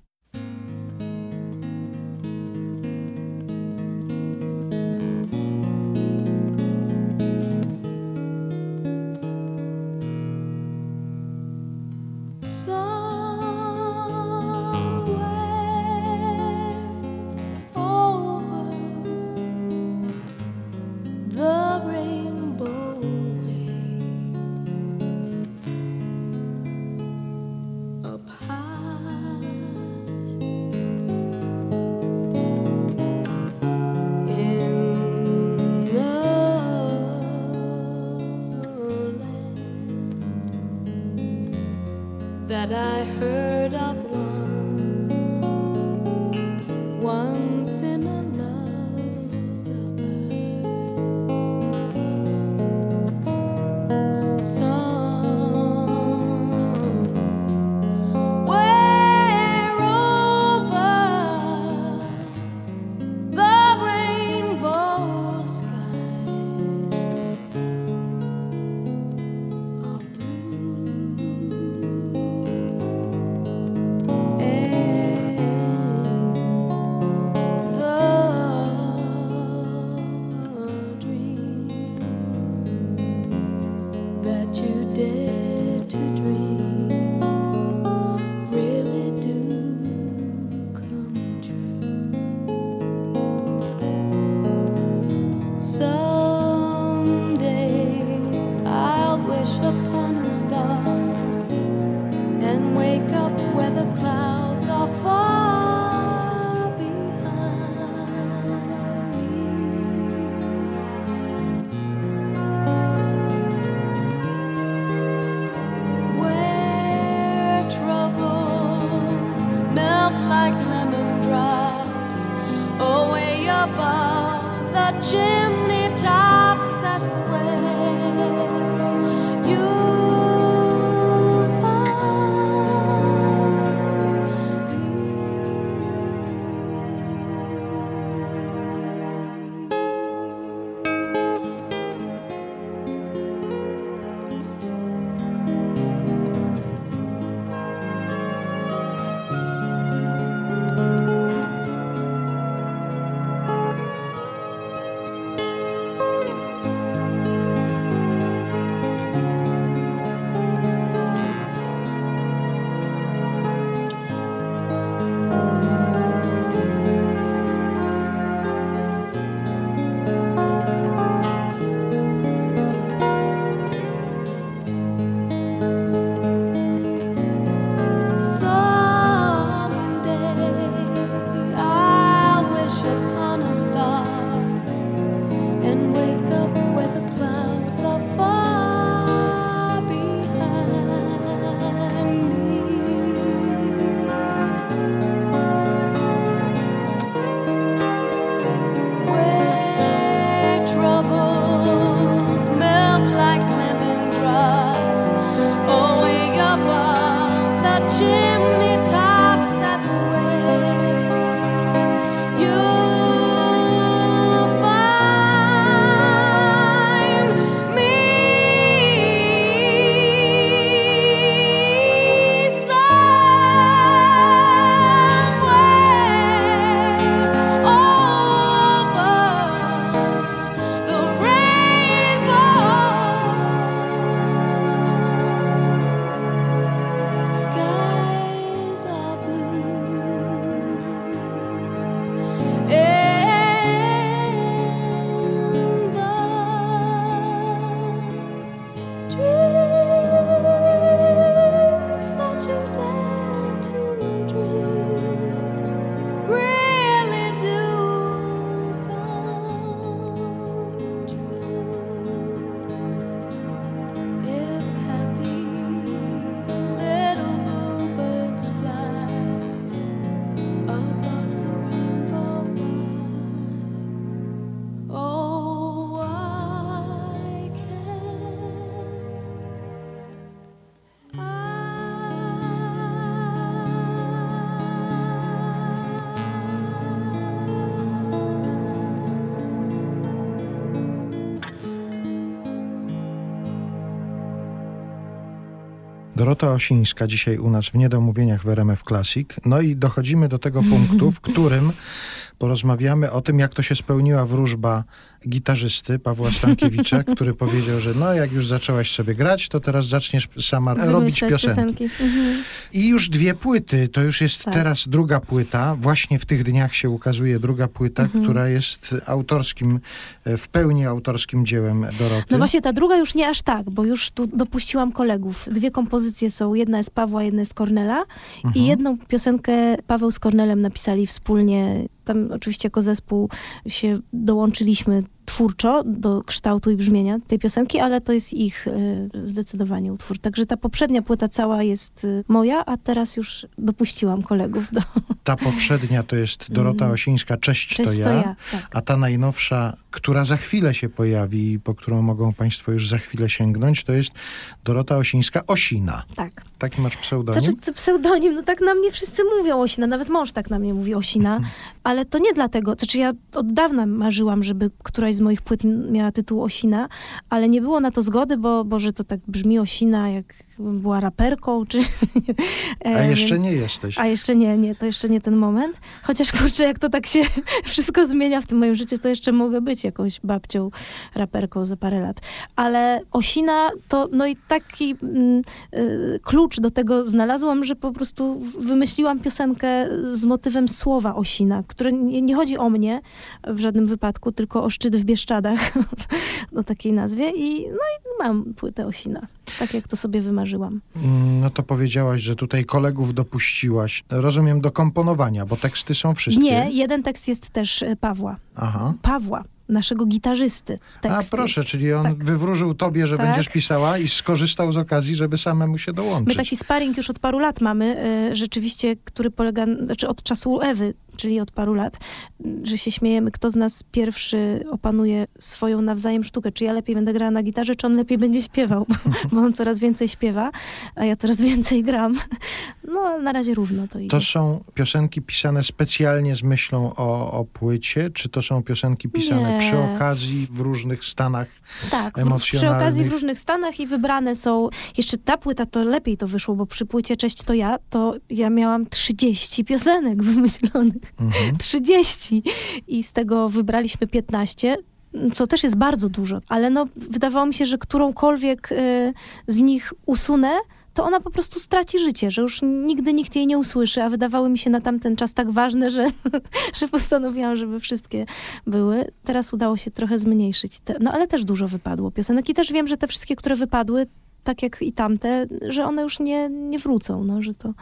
Dorota Osińska dzisiaj u nas w Niedomówieniach w RMF Classic. No i dochodzimy do tego punktu, w którym porozmawiamy o tym, jak to się spełniła wróżba gitarzysty Pawła Stankiewicza, który powiedział, że no jak już zaczęłaś sobie grać, to teraz zaczniesz sama robić Wymyślać piosenki. Mhm. I już dwie płyty, to już jest Tak. teraz druga płyta. Właśnie w tych dniach się ukazuje druga płyta, Mhm. która jest autorskim, e, w pełni autorskim dziełem Doroty. No właśnie ta druga już nie aż tak, bo już tu dopuściłam kolegów. Dwie kompozycje są, jedna jest Pawła, jedna jest Kornela Mhm. i jedną piosenkę Paweł z Kornelem napisali wspólnie. Tam oczywiście jako zespół się dołączyliśmy twórczo do kształtu i brzmienia tej piosenki, ale to jest ich y, zdecydowanie utwór. Także ta poprzednia płyta cała jest y, moja, a teraz już dopuściłam kolegów do Ta poprzednia to jest Dorota Mhm. Osińska, Cześć, Cześć, to to ja. ja. Tak. A ta najnowsza, która za chwilę się pojawi i po którą mogą Państwo już za chwilę sięgnąć, to jest Dorota Osińska, Osina. tak. Taki masz pseudonim? Znaczy, pseudonim, no tak na mnie wszyscy mówią Osina, nawet mąż tak na mnie mówi Osina, ale to nie dlatego, znaczy ja od dawna marzyłam, żeby któraś z moich płyt miała tytuł Osina, ale nie było na to zgody, bo, bo że to tak brzmi Osina, jak była raperką, czy... A E, jeszcze więc- nie jesteś. A jeszcze nie, nie, to jeszcze nie ten moment. Chociaż kurczę, jak to tak się wszystko zmienia w tym moim życiu, to jeszcze mogę być jakąś babcią, raperką za parę lat. Ale Osina to, no i taki mm, y, klucz do tego znalazłam, że po prostu wymyśliłam piosenkę z motywem słowa Osina, które nie, nie chodzi o mnie w żadnym wypadku, tylko o szczyt w Bieszczadach, o takiej nazwie. I no i mam płytę Osina, tak jak to sobie wymarzyłam. Mm, No to powiedziałaś, że tutaj kolegów dopuściłaś. Rozumiem do komponowania, bo teksty są wszystkie. Nie, jeden tekst jest też y, Pawła. Aha. Pawła, naszego gitarzysty. A Tekst proszę, jest. czyli on Tak. wywróżył tobie, że Tak. będziesz pisała i skorzystał z okazji, żeby samemu się My dołączyć. taki sparring już od paru lat mamy, y, rzeczywiście, który polega, znaczy od czasu Ewy, czyli od paru lat, że się śmiejemy, kto z nas pierwszy opanuje swoją nawzajem sztukę. Czy ja lepiej będę grała na gitarze, czy on lepiej będzie śpiewał, bo, on coraz więcej śpiewa, a ja coraz więcej gram. No, na razie równo to idzie. To są piosenki pisane specjalnie z myślą o, o płycie, czy to są piosenki pisane Nie. przy okazji w różnych stanach? Tak, w- przy emocjonalnych. okazji w różnych stanach i wybrane są, jeszcze ta płyta to lepiej to wyszło, bo przy płycie Cześć to ja, to ja miałam 30 piosenek wymyślonych. Mhm. 30 i z tego wybraliśmy 15 co też jest bardzo dużo, ale no, wydawało mi się, że którąkolwiek y, z nich usunę, to ona po prostu straci życie, że już nigdy nikt jej nie usłyszy, a wydawały mi się na tamten czas tak ważne, że, że postanowiłam, żeby wszystkie były. Teraz udało się trochę zmniejszyć, te, no ale też dużo wypadło piosenek i też wiem, że te wszystkie, które wypadły, tak jak i tamte, że one już nie, nie wrócą, no, że to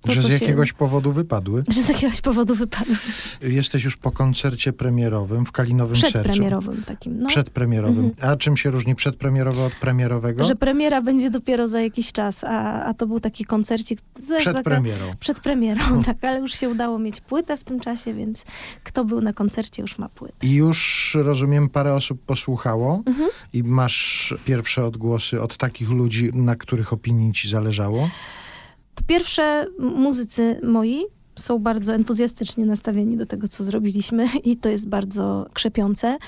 To, że co z się- jakiegoś powodu wypadły. Że z jakiegoś powodu wypadły. Jesteś już po koncercie premierowym w Kalinowym Sercu. Przedpremierowym takim. No. Przedpremierowym. A czym się różni przedpremierowy od premierowego? Że premiera będzie dopiero za jakiś czas, a, a to był taki koncercik. Przed taka- premierą. Przed premierą, tak, ale już się udało mieć płytę w tym czasie, więc kto był na koncercie, już ma płytę. I już, rozumiem, parę osób posłuchało Mhm. i masz pierwsze odgłosy od takich ludzi, na których opinii ci zależało. Po pierwsze, muzycy moi są bardzo entuzjastycznie nastawieni do tego, co zrobiliśmy i to jest bardzo krzepiące.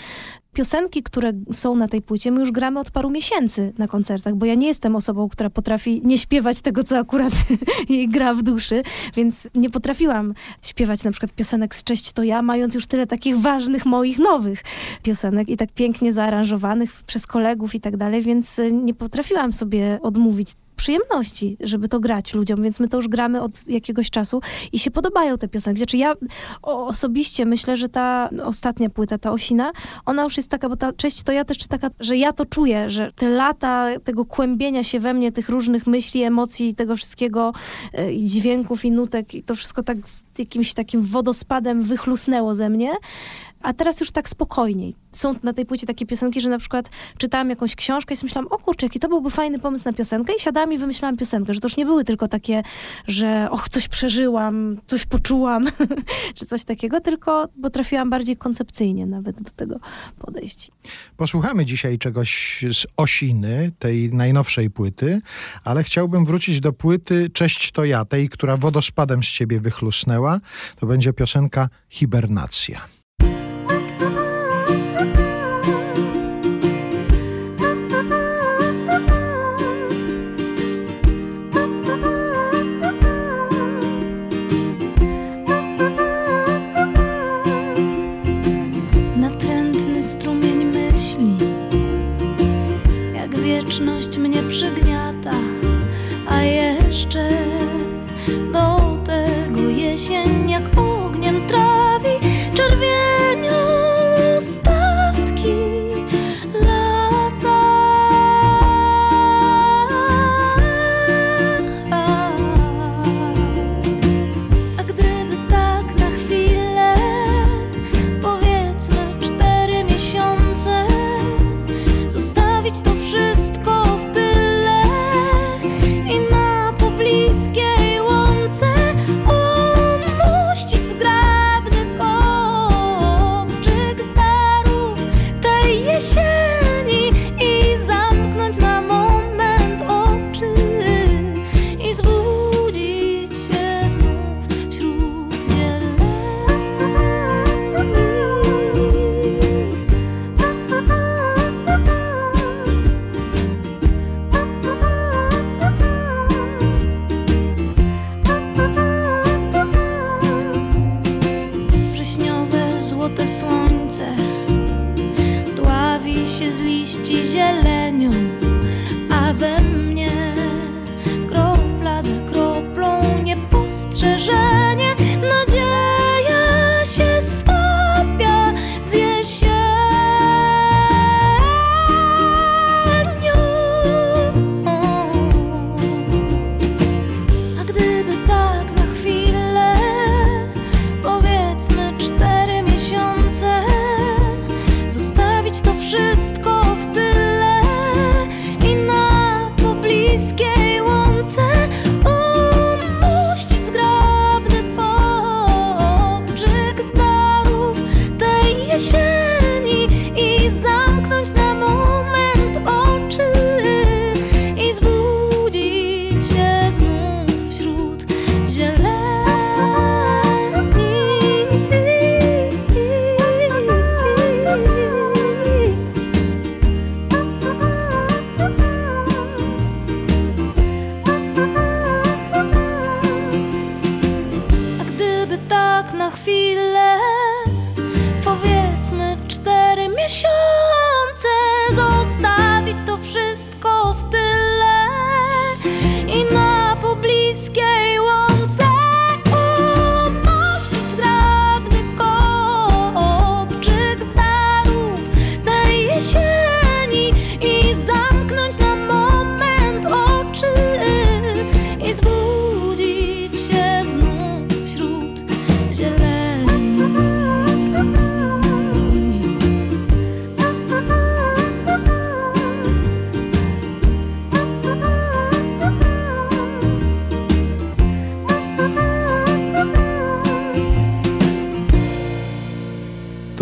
Piosenki, które są na tej płycie, my już gramy od paru miesięcy na koncertach, bo ja nie jestem osobą, która potrafi nie śpiewać tego, co akurat jej gra w duszy, więc nie potrafiłam śpiewać na przykład piosenek z Cześć to ja, mając już tyle takich ważnych moich nowych piosenek i tak pięknie zaaranżowanych przez kolegów i tak dalej, więc nie potrafiłam sobie odmówić przyjemności, żeby to grać ludziom, więc my to już gramy od jakiegoś czasu i się podobają te piosenki. Znaczy ja osobiście myślę, że ta ostatnia płyta, ta Osina, ona już jest taka, bo ta Cześć to ja też taka, że ja to czuję, że te lata tego kłębienia się we mnie tych różnych myśli, emocji, tego wszystkiego e, i dźwięków i nutek i to wszystko tak jakimś takim wodospadem wychlusnęło ze mnie. A teraz już tak spokojniej. Są na tej płycie takie piosenki, że na przykład czytałam jakąś książkę i sobie myślałam, o kurczę, jaki to byłby fajny pomysł na piosenkę i siadałam i wymyślałam piosenkę, że to już nie były tylko takie, że och, coś przeżyłam, coś poczułam, czy coś takiego, tylko potrafiłam bardziej koncepcyjnie nawet do tego podejść. Posłuchamy dzisiaj czegoś z Osiny, tej najnowszej płyty, ale chciałbym wrócić do płyty Cześć to ja, tej, która wodospadem z ciebie wychlusnęła. To będzie piosenka Hibernacja.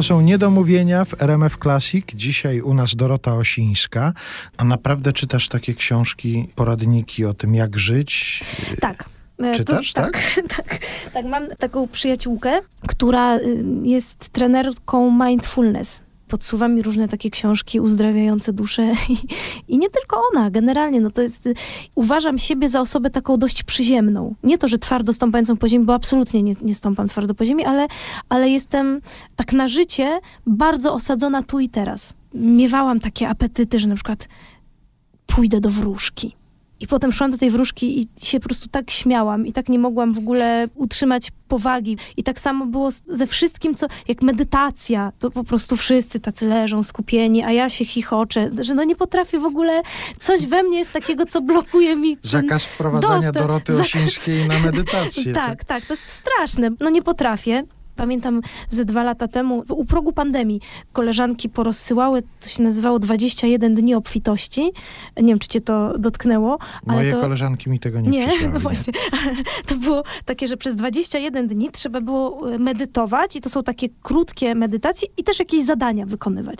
Są niedomówienia w RMF Classic. Dzisiaj u nas Dorota Osińska. A naprawdę czytasz takie książki, poradniki o tym, jak żyć? Tak. E, Czytasz, to, tak? tak? Tak, Mam taką przyjaciółkę, która y, jest trenerką mindfulness. Podsuwa mi różne takie książki uzdrawiające duszę i, i nie tylko ona, generalnie, no to jest, y, uważam siebie za osobę taką dość przyziemną. Nie to, że twardo stąpającą po ziemi, bo absolutnie nie, nie stąpam twardo po ziemi, ale, ale jestem tak na życie bardzo osadzona tu i teraz. Miewałam takie apetyty, że na przykład pójdę do wróżki. I potem szłam do tej wróżki i się po prostu tak śmiałam i tak nie mogłam w ogóle utrzymać powagi. I tak samo było ze wszystkim, co jak medytacja, to po prostu wszyscy tacy leżą skupieni, a ja się chichoczę, że no nie potrafię w ogóle, coś we mnie jest takiego, co blokuje mi ten Zakaz wprowadzania dostęp. Doroty Zakaz- Osińskiej na medytację. tak, tak, to jest straszne. No nie potrafię. Pamiętam ze dwa lata temu, u progu pandemii, koleżanki porozsyłały, to się nazywało 21 dni obfitości. Nie wiem, czy cię to dotknęło, Moje to... koleżanki mi tego nie, Nie, no właśnie. To było takie, że przez 21 dni trzeba było e, medytować i to są takie krótkie medytacje i też jakieś zadania wykonywać.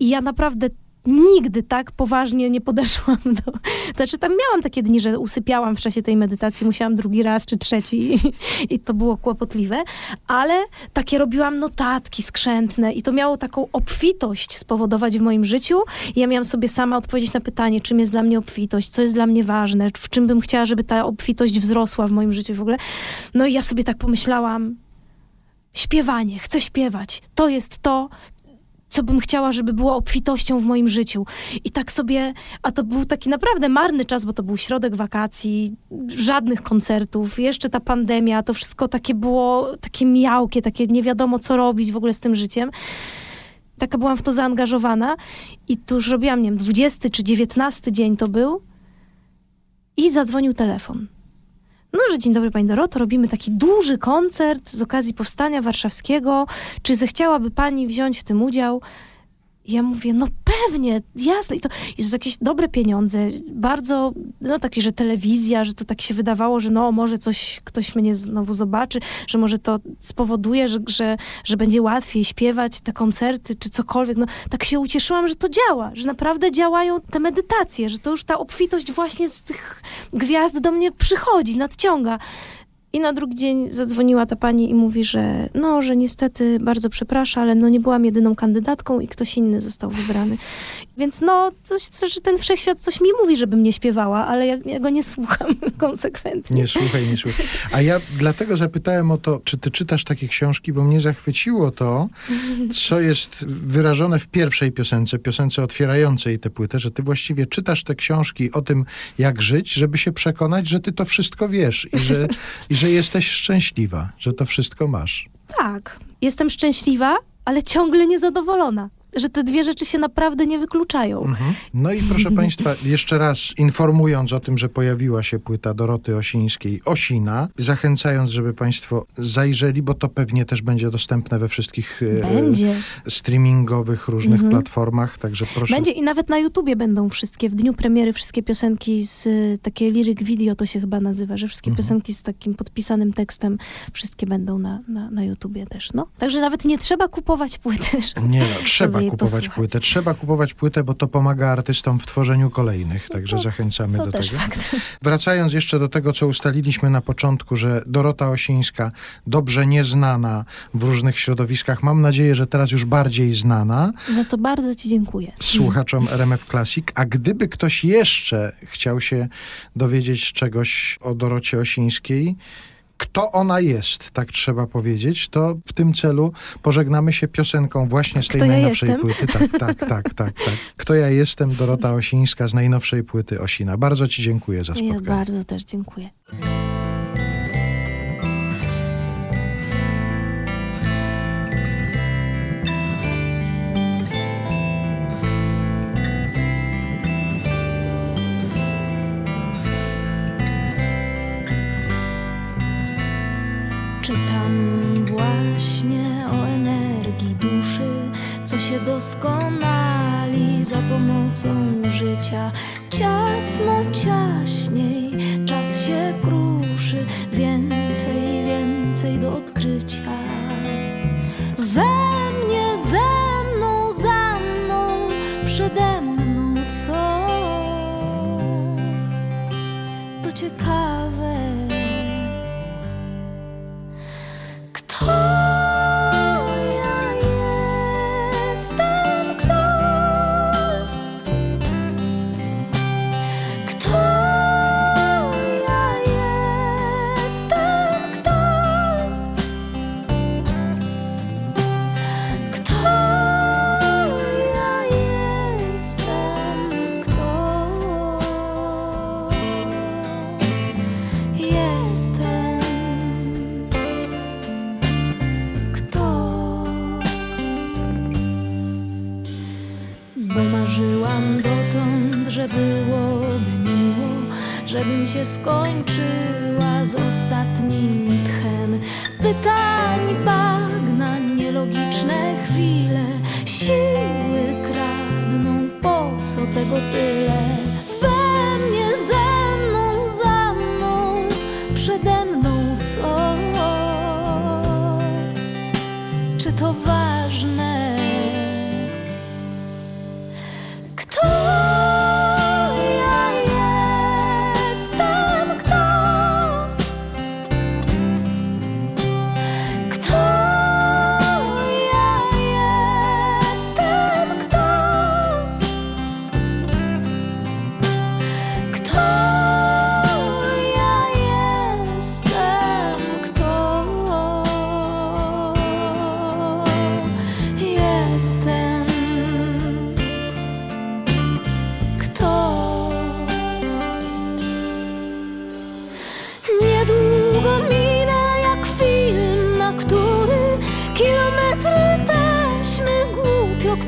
I ja naprawdę nigdy tak poważnie nie podeszłam do... Znaczy tam miałam takie dni, że usypiałam w czasie tej medytacji, musiałam drugi raz czy trzeci i, i to było kłopotliwe, ale takie robiłam notatki skrzętne i to miało taką obfitość spowodować w moim życiu. I ja miałam sobie sama odpowiedzieć na pytanie, czym jest dla mnie obfitość, co jest dla mnie ważne, w czym bym chciała, żeby ta obfitość wzrosła w moim życiu w ogóle. No i ja sobie tak pomyślałam, śpiewanie, chcę śpiewać. To jest to, co bym chciała, żeby było obfitością w moim życiu. I tak sobie, a to był taki naprawdę marny czas, bo to był środek wakacji, żadnych koncertów, jeszcze ta pandemia, to wszystko takie było, takie miałkie, takie nie wiadomo co robić w ogóle z tym życiem. Taka byłam w to zaangażowana i tu już robiłam, nie wiem, 20 czy 19 dzień to był i zadzwonił telefon. No, że dzień dobry Pani Doroto, robimy taki duży koncert z okazji Powstania Warszawskiego. Czy zechciałaby Pani wziąć w tym udział? Ja mówię, no pewnie, jasne. I to że jakieś dobre pieniądze, bardzo, no takie, że telewizja, że to tak się wydawało, że no może coś, ktoś mnie znowu zobaczy, że może to spowoduje, że, że, że będzie łatwiej śpiewać te koncerty, czy cokolwiek. No tak się ucieszyłam, że to działa, że naprawdę działają te medytacje, że to już ta obfitość właśnie z tych gwiazd do mnie przychodzi, nadciąga. I na drugi dzień zadzwoniła ta pani i mówi, że no, że niestety bardzo przeprasza, ale no nie byłam jedyną kandydatką i ktoś inny został wybrany. Więc no, coś, coś, ten wszechświat coś mi mówi, żebym nie śpiewała, ale ja, ja go nie słucham konsekwentnie. Nie słuchaj, nie słuchaj. A ja dlatego zapytałem o to, czy ty czytasz takie książki, bo mnie zachwyciło to, co jest wyrażone w pierwszej piosence, piosence otwierającej tę płytę, że ty właściwie czytasz te książki o tym, jak żyć, żeby się przekonać, że ty to wszystko wiesz i że, i że jesteś szczęśliwa, że to wszystko masz. Tak, jestem szczęśliwa, ale ciągle niezadowolona. Że te dwie rzeczy się naprawdę nie wykluczają. Mhm. No i proszę Państwa, jeszcze raz informując o tym, że pojawiła się płyta Doroty Osińskiej Osina, zachęcając, żeby Państwo zajrzeli, bo to pewnie też będzie dostępne we wszystkich e, Będzie. streamingowych różnych Mhm. platformach, także proszę. Będzie i nawet na YouTubie będą wszystkie, w dniu premiery wszystkie piosenki z y, takie lyric video to się chyba nazywa, że wszystkie Mhm. piosenki z takim podpisanym tekstem, wszystkie będą na, na, na YouTubie też, no. Także nawet nie trzeba kupować płyty. Nie no, trzeba kupować posłuchać. płytę. Trzeba kupować płytę, bo to pomaga artystom w tworzeniu kolejnych, także to- zachęcamy To do tego. fakt. Wracając jeszcze do tego, co ustaliliśmy na początku, że Dorota Osińska, dobrze nieznana w różnych środowiskach, mam nadzieję, że teraz już bardziej znana Za co bardzo ci dziękuję. słuchaczom RMF Classic. A gdyby ktoś jeszcze chciał się dowiedzieć czegoś o Dorocie Osińskiej, kto ona jest, tak trzeba powiedzieć, to w tym celu pożegnamy się piosenką właśnie z tej Kto ja najnowszej jestem? płyty. Tak, tak, tak, tak, tak. Kto ja jestem, Dorota Osińska z najnowszej płyty Osina. Bardzo ci dziękuję za Ja spotkanie. bardzo też dziękuję. Się doskonali za pomocą życia. Ciasno, ciaśniej, czas się kruszy, więcej, więcej do odkrycia.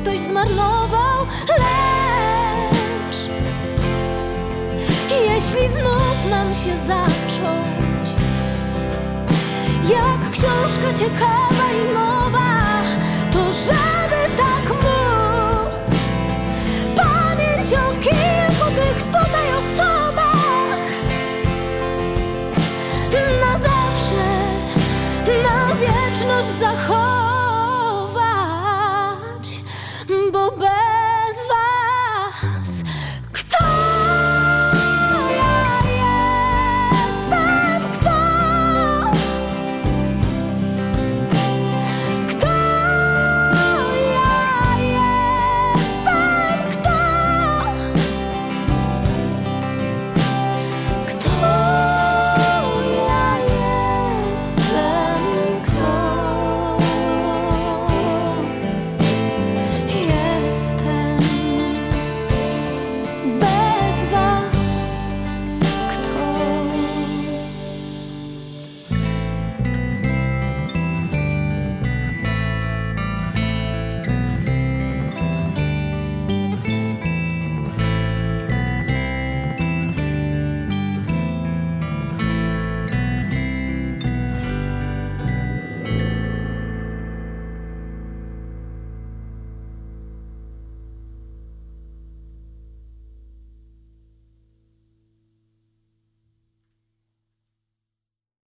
ktoś zmarnował, lecz jeśli znów mam się zacząć, jak książka ciekawa i nowa, to żal.